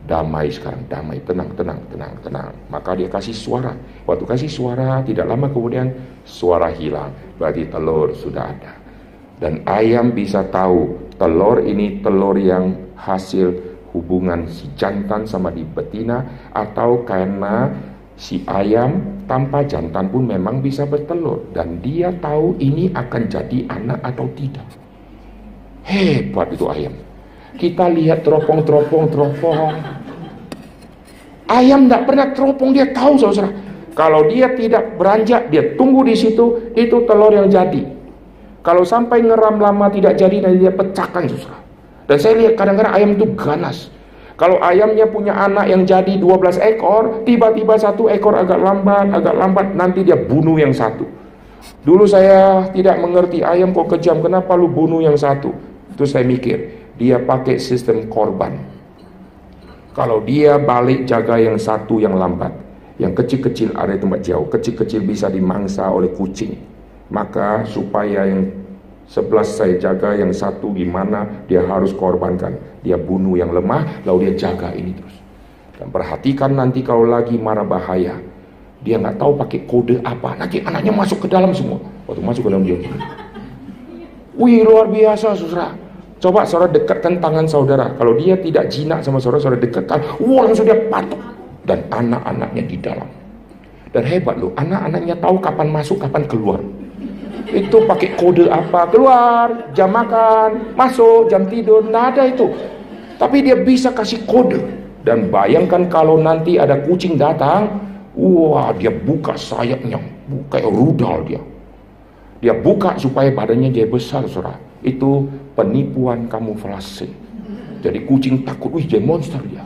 damai sekarang, damai, tenang, tenang, tenang, tenang. Maka dia kasih suara. Waktu kasih suara, tidak lama kemudian suara hilang. Berarti telur sudah ada. Dan ayam bisa tahu telur ini telur yang hasil hubungan si jantan sama di betina atau karena si ayam tanpa jantan pun memang bisa bertelur dan dia tahu ini akan jadi anak atau tidak. Hebat itu ayam. Kita lihat teropong-teropong teropong. Ayam tidak pernah teropong dia tahu saudara. Kalau dia tidak beranjak, dia tunggu di situ, itu telur yang jadi. Kalau sampai ngeram lama tidak jadi, nanti dia pecahkan saudara. Dan saya lihat kadang-kadang ayam itu ganas. Kalau ayamnya punya anak yang jadi 12 ekor, tiba-tiba satu ekor agak lambat, agak lambat, nanti dia bunuh yang satu. Dulu saya tidak mengerti ayam kok kejam, kenapa lu bunuh yang satu? Itu saya mikir, dia pakai sistem korban. Kalau dia balik jaga yang satu yang lambat, yang kecil-kecil ada di tempat jauh, kecil-kecil bisa dimangsa oleh kucing. Maka supaya yang Sebelas saya jaga yang satu gimana dia harus korbankan. Dia bunuh yang lemah, lalu dia jaga ini terus. Dan perhatikan nanti kalau lagi marah bahaya. Dia nggak tahu pakai kode apa. Nanti anaknya masuk ke dalam semua. Waktu masuk ke dalam dia. Wih luar biasa saudara. Coba saudara dekatkan tangan saudara. Kalau dia tidak jinak sama saudara, saudara dekatkan. Wah langsung dia patok. Dan anak-anaknya di dalam. Dan hebat loh, anak-anaknya tahu kapan masuk, kapan keluar itu pakai kode apa? Keluar jam makan masuk jam tidur tidak ada itu. Tapi dia bisa kasih kode. Dan bayangkan kalau nanti ada kucing datang wah dia buka sayapnya buka rudal dia. Dia buka supaya badannya dia besar saudara. Itu penipuan kamuflase jadi kucing takut wih dia monster dia.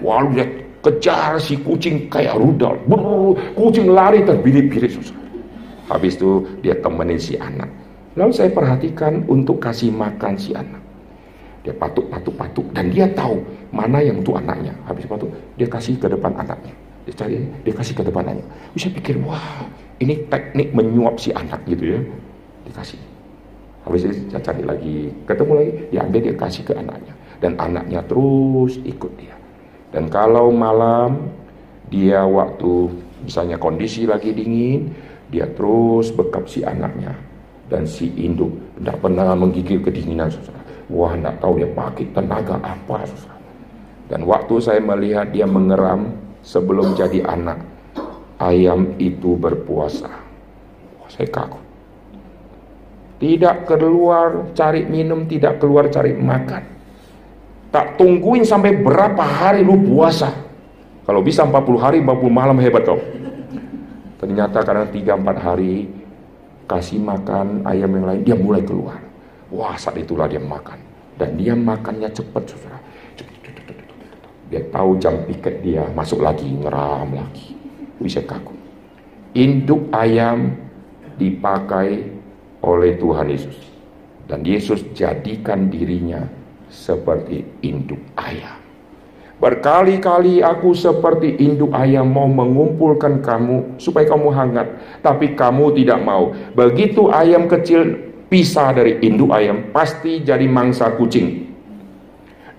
Walau dia kejar si kucing kayak rudal. Brrr, kucing lari terbirit-birit susah. Habis itu dia temenin si anak. Lalu saya perhatikan untuk kasih makan si anak. Dia patuk, patuk, patuk. Dan dia tahu mana yang untuk anaknya. Habis patuk, dia kasih ke depan anaknya. Dia cari, dia kasih ke depan anaknya. Bisa pikir, wah ini teknik menyuap si anak gitu ya. Dikasih. Habis itu saya cari lagi, ketemu lagi, diambil dia kasih ke anaknya. Dan anaknya terus ikut dia. Dan kalau malam dia waktu misalnya kondisi lagi dingin, dia terus bekap si anaknya dan si induk tidak pernah menggigil kedinginan saudara. Wah, tidak tahu dia pakai tenaga apa saudara. Dan waktu saya melihat dia mengeram sebelum jadi anak, ayam itu berpuasa. Wah, saya kagum. Tidak keluar cari minum, tidak keluar cari makan Tak tungguin sampai berapa hari lu puasa. Kalau bisa 40 hari, 40 malam hebat kau. Ternyata karena 3-4 hari kasih makan ayam yang lain, dia mulai keluar. Wah saat itulah dia makan. Dan dia makannya cepat saudara. Dia tahu jam piket dia, masuk lagi, ngeram lagi. Bisa kagum. Induk ayam dipakai oleh Tuhan Yesus. Dan Yesus jadikan dirinya seperti induk ayam. Berkali-kali aku seperti induk ayam mau mengumpulkan kamu supaya kamu hangat, tapi kamu tidak mau. Begitu ayam kecil pisah dari induk ayam, pasti jadi mangsa kucing.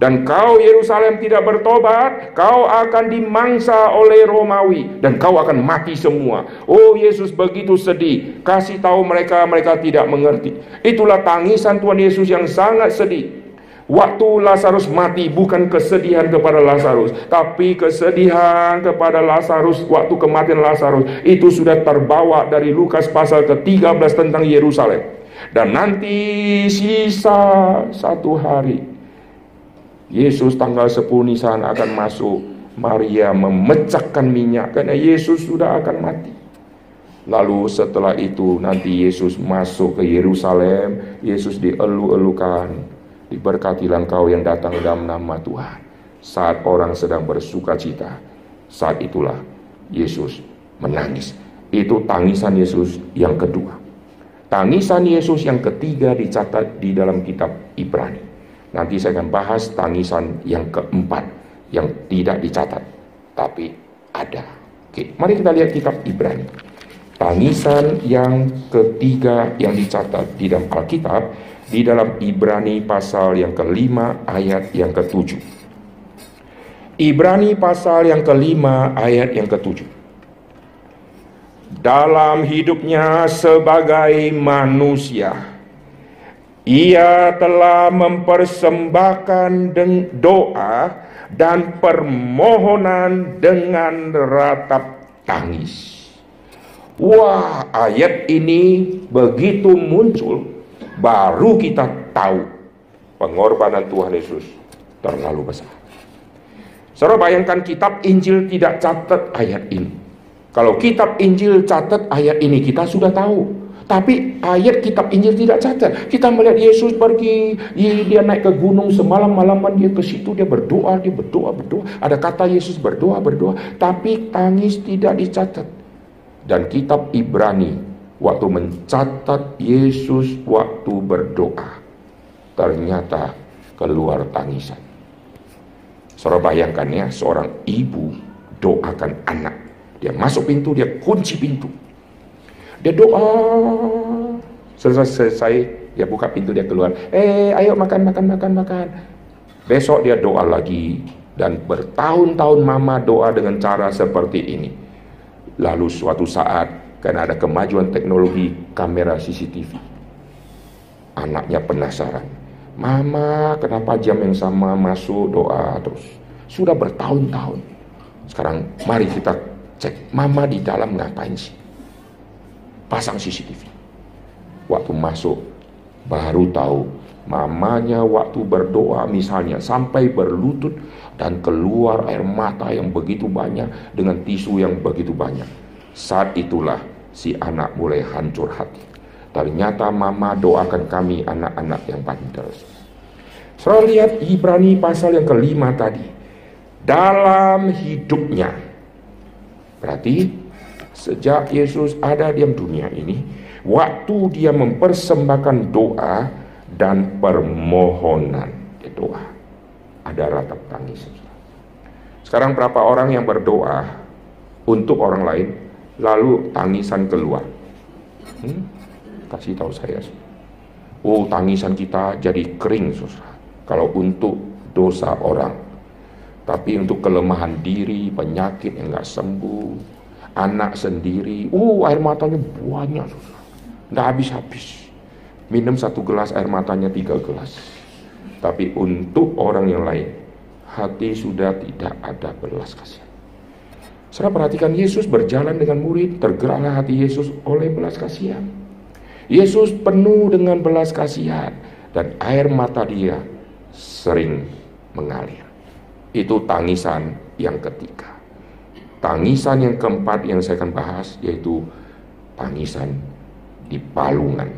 Dan kau Yerusalem tidak bertobat, kau akan dimangsa oleh Romawi dan kau akan mati semua. Oh Yesus begitu sedih, kasih tahu mereka mereka tidak mengerti. Itulah tangisan Tuhan Yesus yang sangat sedih. Waktu Lazarus mati bukan kesedihan kepada Lazarus, tapi kesedihan kepada Lazarus waktu kematian Lazarus itu sudah terbawa dari Lukas pasal ke-13 tentang Yerusalem. Dan nanti sisa satu hari Yesus tanggal 10 Nisan akan masuk Maria memecahkan minyak karena Yesus sudah akan mati. Lalu setelah itu nanti Yesus masuk ke Yerusalem, Yesus dielu-elukan Diberkatilah engkau yang datang dalam nama Tuhan. Saat orang sedang bersuka cita, saat itulah Yesus menangis. Itu tangisan Yesus yang kedua. Tangisan Yesus yang ketiga dicatat di dalam kitab Ibrani. Nanti saya akan bahas tangisan yang keempat yang tidak dicatat, tapi ada. Oke, mari kita lihat kitab Ibrani. Tangisan yang ketiga yang dicatat di dalam Alkitab di dalam Ibrani pasal yang kelima ayat yang ketujuh. Ibrani pasal yang kelima ayat yang ketujuh. Dalam hidupnya sebagai manusia, ia telah mempersembahkan doa dan permohonan dengan ratap tangis. Wah, ayat ini begitu muncul baru kita tahu pengorbanan Tuhan Yesus terlalu besar. Saudara bayangkan kitab Injil tidak catat ayat ini. Kalau kitab Injil catat ayat ini kita sudah tahu. Tapi ayat kitab Injil tidak catat. Kita melihat Yesus pergi, dia naik ke gunung semalam-malaman dia ke situ dia berdoa, dia berdoa, berdoa. Ada kata Yesus berdoa, berdoa, tapi tangis tidak dicatat. Dan kitab Ibrani waktu mencatat Yesus waktu berdoa, ternyata keluar tangisan. Saudara bayangkan ya, seorang ibu doakan anak. Dia masuk pintu, dia kunci pintu. Dia doa. Selesai, selesai dia buka pintu, dia keluar. Eh, ayo makan, makan, makan, makan. Besok dia doa lagi. Dan bertahun-tahun mama doa dengan cara seperti ini. Lalu suatu saat karena ada kemajuan teknologi kamera CCTV. Anaknya penasaran. Mama, kenapa jam yang sama masuk doa terus? Sudah bertahun-tahun. Sekarang mari kita cek. Mama di dalam ngapain sih? Pasang CCTV. Waktu masuk baru tahu mamanya waktu berdoa misalnya sampai berlutut dan keluar air mata yang begitu banyak dengan tisu yang begitu banyak. Saat itulah si anak mulai hancur hati. Ternyata mama doakan kami anak-anak yang bandel. Saya lihat Ibrani pasal yang kelima tadi. dalam hidupnya. Berarti sejak Yesus ada di dunia ini, waktu dia mempersembahkan doa dan permohonan doa, ada ratap tangis. Sekarang berapa orang yang berdoa untuk orang lain, lalu tangisan keluar? Hmm? Kasih tahu saya. Oh, tangisan kita jadi kering, susah. Kalau untuk dosa orang, tapi untuk kelemahan diri, penyakit yang nggak sembuh, anak sendiri, uh air matanya banyak, susah. Nggak habis-habis. Minum satu gelas air matanya tiga gelas. Tapi untuk orang yang lain, hati sudah tidak ada belas kasihan. Saya perhatikan Yesus berjalan dengan murid, tergeraklah hati Yesus oleh belas kasihan. Yesus penuh dengan belas kasihan dan air mata dia sering mengalir. Itu tangisan yang ketiga. Tangisan yang keempat yang saya akan bahas yaitu tangisan di palungan.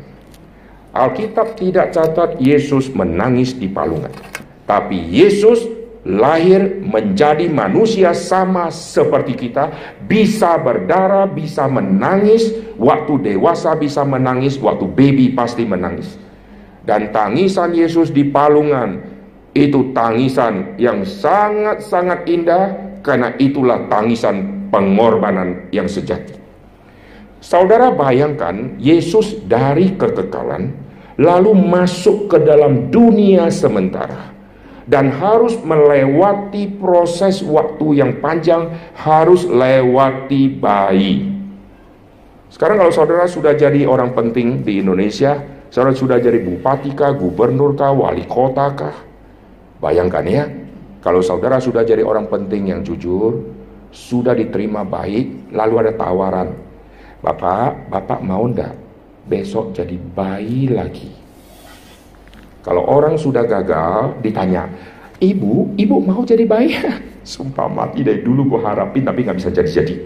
Alkitab tidak catat Yesus menangis di palungan. Tapi Yesus lahir menjadi manusia sama seperti kita, bisa berdarah, bisa menangis, waktu dewasa bisa menangis, waktu baby pasti menangis. Dan tangisan Yesus di palungan itu tangisan yang sangat-sangat indah karena itulah tangisan pengorbanan yang sejati. Saudara bayangkan Yesus dari kekekalan lalu masuk ke dalam dunia sementara dan harus melewati proses waktu yang panjang, harus lewati bayi. Sekarang kalau saudara sudah jadi orang penting di Indonesia, saudara sudah jadi bupati kah, gubernur kah, wali kota kah, bayangkan ya, kalau saudara sudah jadi orang penting yang jujur, sudah diterima baik, lalu ada tawaran, Bapak, Bapak mau ndak besok jadi bayi lagi? Kalau orang sudah gagal, ditanya, Ibu, ibu mau jadi bayi? Sumpah mati dari dulu gue harapin tapi nggak bisa jadi-jadi.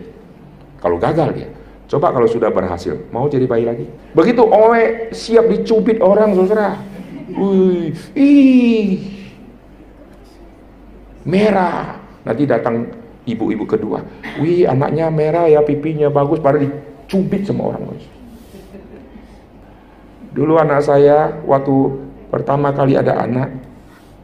Kalau gagal dia, coba kalau sudah berhasil, mau jadi bayi lagi? Begitu oleh siap dicubit orang, saudara. Wih, ih, merah. Nanti datang ibu-ibu kedua. Wih, anaknya merah ya, pipinya bagus, pada dicubit sama orang. Dulu anak saya waktu pertama kali ada anak,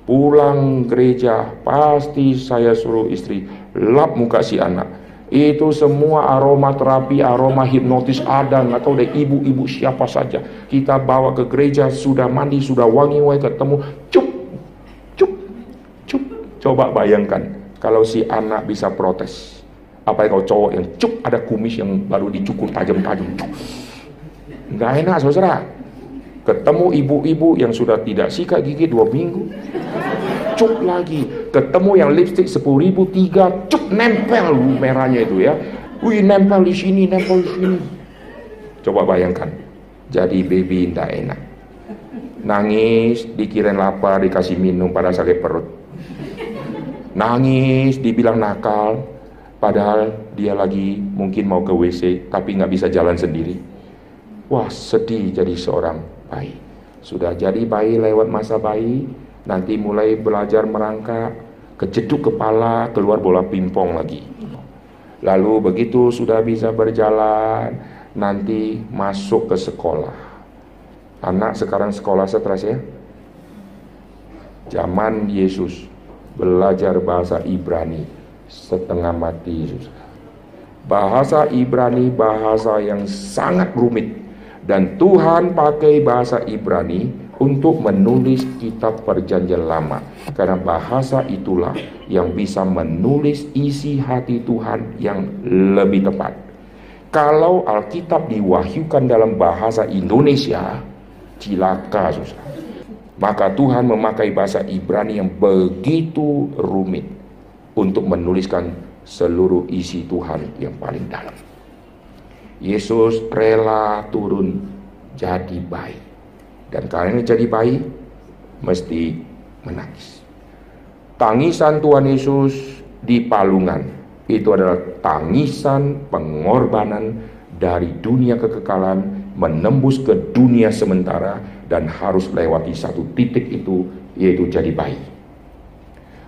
pulang gereja, pasti saya suruh istri lap muka si anak. Itu semua aroma terapi, aroma hipnotis ada, nggak tahu deh ibu-ibu siapa saja. Kita bawa ke gereja, sudah mandi, sudah wangi-wangi ketemu, cup, cup, cup. Coba bayangkan kalau si anak bisa protes. Apa kalau cowok yang cup ada kumis yang baru dicukur tajam-tajam. Nggak enak saudara Ketemu ibu-ibu yang sudah tidak sikat gigi dua minggu. Cuk lagi. Ketemu yang lipstick sepuluh ribu tiga. Cuk nempel merahnya itu ya. Wih nempel di sini, nempel di sini. Coba bayangkan. Jadi baby tidak enak. Nangis, dikirain lapar, dikasih minum pada sakit perut. Nangis, dibilang nakal. Padahal dia lagi mungkin mau ke WC, tapi nggak bisa jalan sendiri. Wah sedih jadi seorang bayi. Sudah jadi bayi lewat masa bayi, nanti mulai belajar merangkak, kejeduk kepala, keluar bola pimpong lagi. Lalu begitu sudah bisa berjalan, nanti masuk ke sekolah. Anak sekarang sekolah stres ya. Zaman Yesus belajar bahasa Ibrani setengah mati Bahasa Ibrani bahasa yang sangat rumit dan Tuhan pakai bahasa Ibrani untuk menulis kitab perjanjian lama. Karena bahasa itulah yang bisa menulis isi hati Tuhan yang lebih tepat. Kalau Alkitab diwahyukan dalam bahasa Indonesia, cilaka susah. Maka Tuhan memakai bahasa Ibrani yang begitu rumit untuk menuliskan seluruh isi Tuhan yang paling dalam. Yesus rela turun jadi bayi. Dan karena jadi bayi, mesti menangis. Tangisan Tuhan Yesus di palungan itu adalah tangisan pengorbanan dari dunia kekekalan menembus ke dunia sementara dan harus lewati satu titik itu yaitu jadi bayi.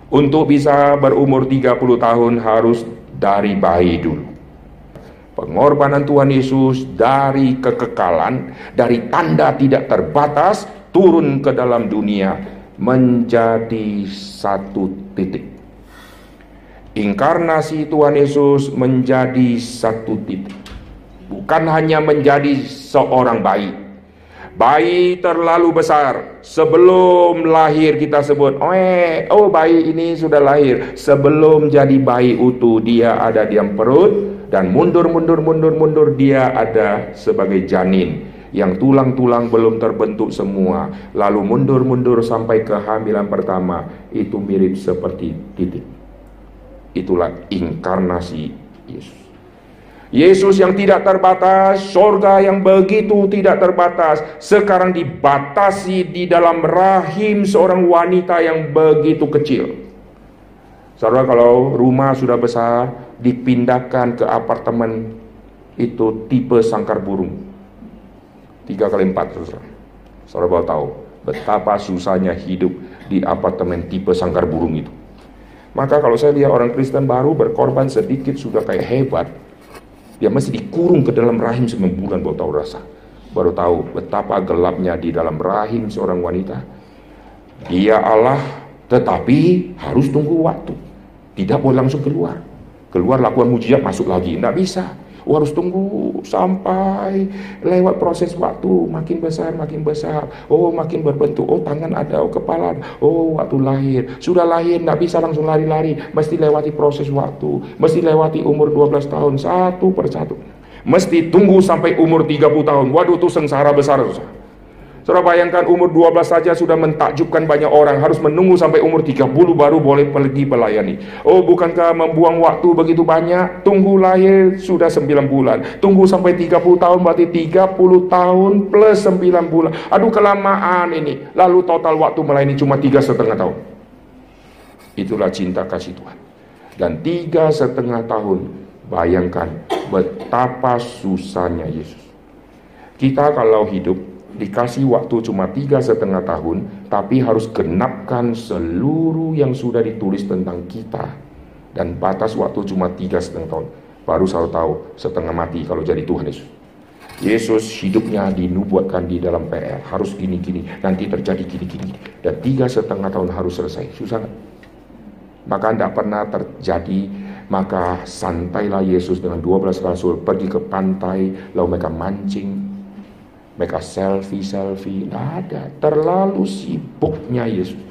Untuk bisa berumur 30 tahun harus dari bayi dulu. Pengorbanan Tuhan Yesus dari kekekalan, dari tanda tidak terbatas, turun ke dalam dunia menjadi satu titik. Inkarnasi Tuhan Yesus menjadi satu titik. Bukan hanya menjadi seorang bayi, Bayi terlalu besar. Sebelum lahir kita sebut, oh, oh bayi ini sudah lahir. Sebelum jadi bayi utuh, dia ada di perut. Dan mundur, mundur, mundur, mundur, dia ada sebagai janin. Yang tulang-tulang belum terbentuk semua. Lalu mundur, mundur sampai kehamilan pertama. Itu mirip seperti titik. Itulah inkarnasi Yesus. Yesus yang tidak terbatas, sorga yang begitu tidak terbatas, sekarang dibatasi di dalam rahim seorang wanita yang begitu kecil. Saudara kalau rumah sudah besar, dipindahkan ke apartemen itu tipe sangkar burung. Tiga kali empat, saudara. Saudara baru tahu betapa susahnya hidup di apartemen tipe sangkar burung itu. Maka kalau saya lihat orang Kristen baru berkorban sedikit sudah kayak hebat, dia masih dikurung ke dalam rahim 9 bulan baru tahu rasa. Baru tahu betapa gelapnya di dalam rahim seorang wanita. Dia Allah tetapi harus tunggu waktu. Tidak boleh langsung keluar. Keluar lakukan mujizat masuk lagi. Tidak bisa. Oh, harus tunggu sampai lewat proses waktu makin besar makin besar. Oh makin berbentuk. Oh tangan ada, oh kepala. Oh waktu lahir. Sudah lahir tidak bisa langsung lari-lari. Mesti lewati proses waktu. Mesti lewati umur 12 tahun satu persatu. Mesti tunggu sampai umur 30 tahun. Waduh itu sengsara besar. Saudara bayangkan umur 12 saja sudah mentakjubkan banyak orang. Harus menunggu sampai umur 30 baru boleh pergi melayani. Oh bukankah membuang waktu begitu banyak? Tunggu lahir sudah 9 bulan. Tunggu sampai 30 tahun berarti 30 tahun plus 9 bulan. Aduh kelamaan ini. Lalu total waktu melayani cuma 3 setengah tahun. Itulah cinta kasih Tuhan. Dan tiga setengah tahun Bayangkan betapa susahnya Yesus. Kita kalau hidup dikasih waktu cuma tiga setengah tahun, tapi harus genapkan seluruh yang sudah ditulis tentang kita. Dan batas waktu cuma tiga setengah tahun. Baru saya tahu setengah mati kalau jadi Tuhan Yesus. Yesus hidupnya dinubuatkan di dalam PR. Harus gini-gini, nanti terjadi gini-gini. Dan tiga setengah tahun harus selesai. Susah gak? Maka tidak pernah terjadi maka santailah Yesus dengan 12 rasul pergi ke pantai lalu mereka mancing mereka selfie-selfie, tidak ada. Terlalu sibuknya Yesus.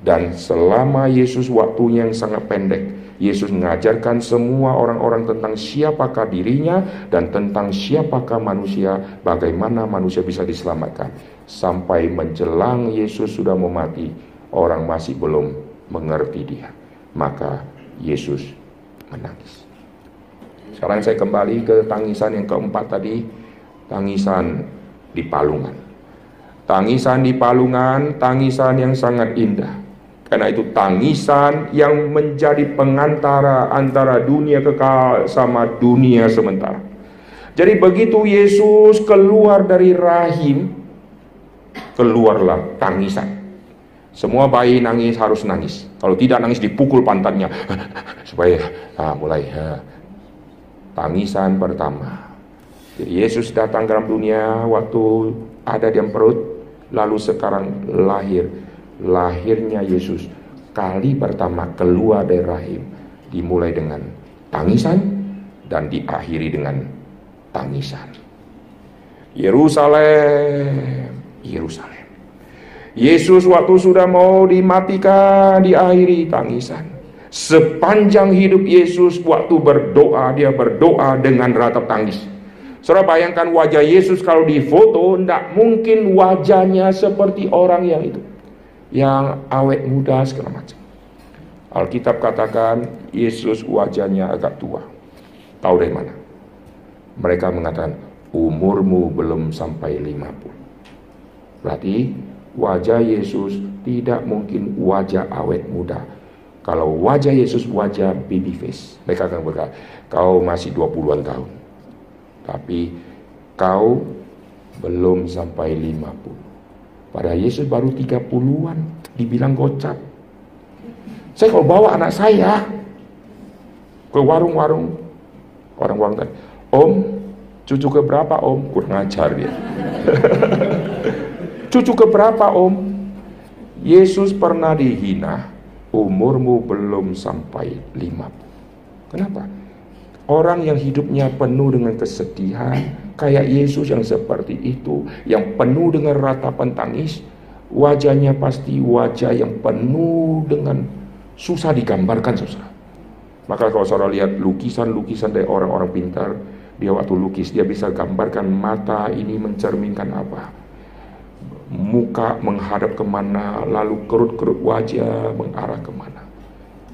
Dan selama Yesus waktunya yang sangat pendek, Yesus mengajarkan semua orang-orang tentang siapakah dirinya dan tentang siapakah manusia, bagaimana manusia bisa diselamatkan. Sampai menjelang Yesus sudah mau mati, orang masih belum mengerti dia. Maka Yesus menangis. Sekarang saya kembali ke tangisan yang keempat tadi, tangisan di Palungan. Tangisan di Palungan, tangisan yang sangat indah. Karena itu tangisan yang menjadi pengantara antara dunia kekal sama dunia sementara. Jadi begitu Yesus keluar dari rahim, keluarlah tangisan. Semua bayi nangis harus nangis. Kalau tidak nangis dipukul pantatnya supaya ah, mulai ah. tangisan pertama Yesus datang ke dalam dunia waktu ada di perut, lalu sekarang lahir. Lahirnya Yesus kali pertama keluar dari rahim dimulai dengan tangisan dan diakhiri dengan tangisan. Yerusalem, Yerusalem. Yesus waktu sudah mau dimatikan diakhiri tangisan. Sepanjang hidup Yesus waktu berdoa dia berdoa dengan ratap tangis. Saudara bayangkan wajah Yesus kalau difoto, tidak mungkin wajahnya seperti orang yang itu. Yang awet muda segala macam. Alkitab katakan Yesus wajahnya agak tua. Tahu dari mana? Mereka mengatakan umurmu belum sampai 50. Berarti wajah Yesus tidak mungkin wajah awet muda. Kalau wajah Yesus wajah baby face, mereka akan berkata, kau masih 20-an tahun. Tapi kau belum sampai 50. Pada Yesus baru 30-an, dibilang gocap. Saya kalau bawa anak saya ke warung-warung, orang-warung tadi, Om, cucu ke berapa Om? Kurang ajar dia. cucu ke berapa Om? Yesus pernah dihina, umurmu belum sampai lima. Kenapa? Orang yang hidupnya penuh dengan kesedihan, kayak Yesus yang seperti itu, yang penuh dengan ratapan tangis, wajahnya pasti wajah yang penuh dengan susah digambarkan, saudara. Maka kalau saudara lihat lukisan-lukisan dari orang-orang pintar, dia waktu lukis, dia bisa gambarkan mata ini mencerminkan apa. Muka menghadap ke mana, lalu kerut-kerut wajah mengarah ke mana.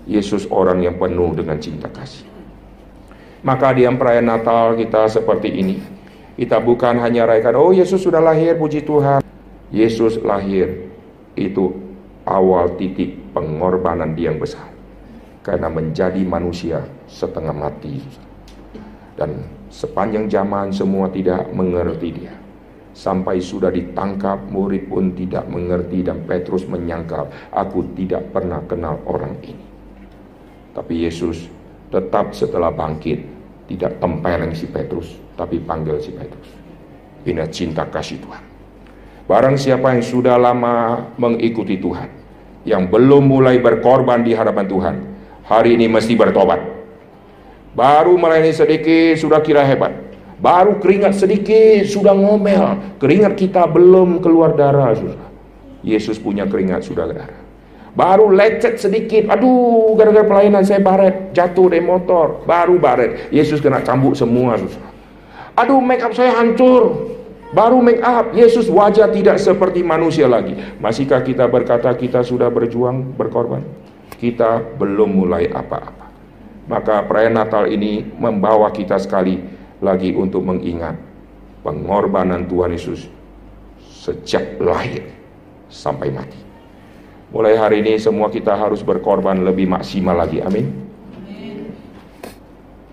Yesus orang yang penuh dengan cinta kasih. Maka di perayaan Natal kita seperti ini. Kita bukan hanya rayakan, oh Yesus sudah lahir, puji Tuhan. Yesus lahir itu awal titik pengorbanan dia yang besar. Karena menjadi manusia setengah mati. Dan sepanjang zaman semua tidak mengerti dia. Sampai sudah ditangkap, murid pun tidak mengerti dan Petrus menyangkal, aku tidak pernah kenal orang ini. Tapi Yesus tetap setelah bangkit tidak tempeleng si Petrus, tapi panggil si Petrus. Ini cinta kasih Tuhan. Barang siapa yang sudah lama mengikuti Tuhan, yang belum mulai berkorban di hadapan Tuhan, hari ini mesti bertobat. Baru melayani sedikit sudah kira hebat. Baru keringat sedikit sudah ngomel. Keringat kita belum keluar darah. Susah. Yesus punya keringat sudah darah. Baru lecet sedikit, aduh gara-gara pelayanan saya baret, jatuh dari motor, baru baret. Yesus kena cambuk semua susah. Aduh make up saya hancur, baru make up. Yesus wajah tidak seperti manusia lagi. Masihkah kita berkata kita sudah berjuang, berkorban? Kita belum mulai apa-apa. Maka perayaan Natal ini membawa kita sekali lagi untuk mengingat pengorbanan Tuhan Yesus sejak lahir sampai mati. Mulai hari ini semua kita harus berkorban lebih maksimal lagi. Amin.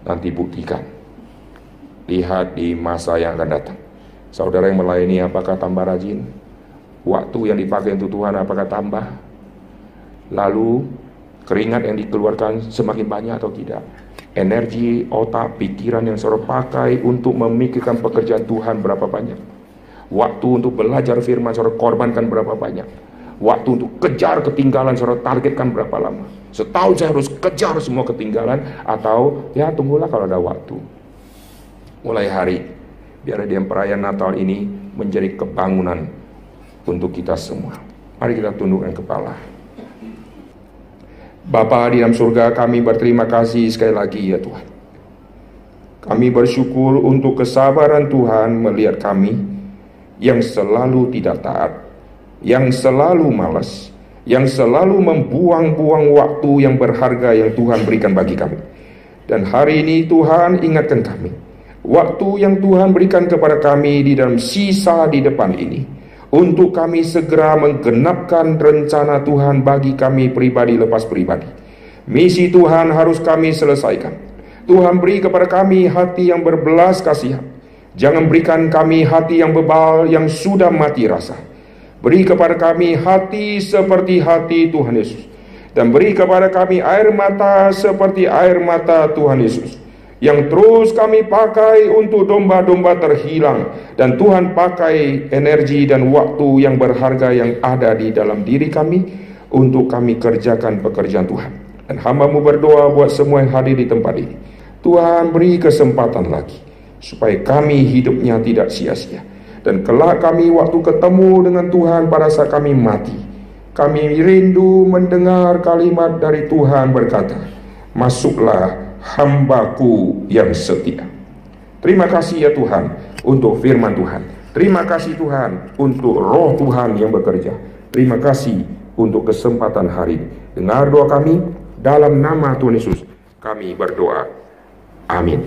Nanti buktikan. Lihat di masa yang akan datang. Saudara yang melayani apakah tambah rajin? Waktu yang dipakai untuk Tuhan apakah tambah? Lalu keringat yang dikeluarkan semakin banyak atau tidak? Energi, otak, pikiran yang saudara pakai untuk memikirkan pekerjaan Tuhan berapa banyak? Waktu untuk belajar firman saudara korbankan berapa banyak? Waktu untuk kejar ketinggalan saudara targetkan berapa lama? Setahun saya harus kejar semua ketinggalan atau ya tunggulah kalau ada waktu. Mulai hari biar dia perayaan Natal ini menjadi kebangunan untuk kita semua. Mari kita tundukkan kepala. Bapa di dalam surga kami berterima kasih sekali lagi ya Tuhan. Kami bersyukur untuk kesabaran Tuhan melihat kami yang selalu tidak taat yang selalu malas, yang selalu membuang-buang waktu yang berharga yang Tuhan berikan bagi kami. Dan hari ini Tuhan ingatkan kami, waktu yang Tuhan berikan kepada kami di dalam sisa di depan ini, untuk kami segera menggenapkan rencana Tuhan bagi kami pribadi lepas pribadi. Misi Tuhan harus kami selesaikan. Tuhan beri kepada kami hati yang berbelas kasihan. Jangan berikan kami hati yang bebal yang sudah mati rasa. Beri kepada kami hati seperti hati Tuhan Yesus. Dan beri kepada kami air mata seperti air mata Tuhan Yesus. Yang terus kami pakai untuk domba-domba terhilang. Dan Tuhan pakai energi dan waktu yang berharga yang ada di dalam diri kami. Untuk kami kerjakan pekerjaan Tuhan. Dan hambamu berdoa buat semua yang hadir di tempat ini. Tuhan beri kesempatan lagi. Supaya kami hidupnya tidak sia-sia dan kelak kami waktu ketemu dengan Tuhan pada saat kami mati Kami rindu mendengar kalimat dari Tuhan berkata Masuklah hambaku yang setia. Terima kasih ya Tuhan untuk firman Tuhan. Terima kasih Tuhan untuk roh Tuhan yang bekerja. Terima kasih untuk kesempatan hari ini. Dengar doa kami dalam nama Tuhan Yesus. Kami berdoa. Amin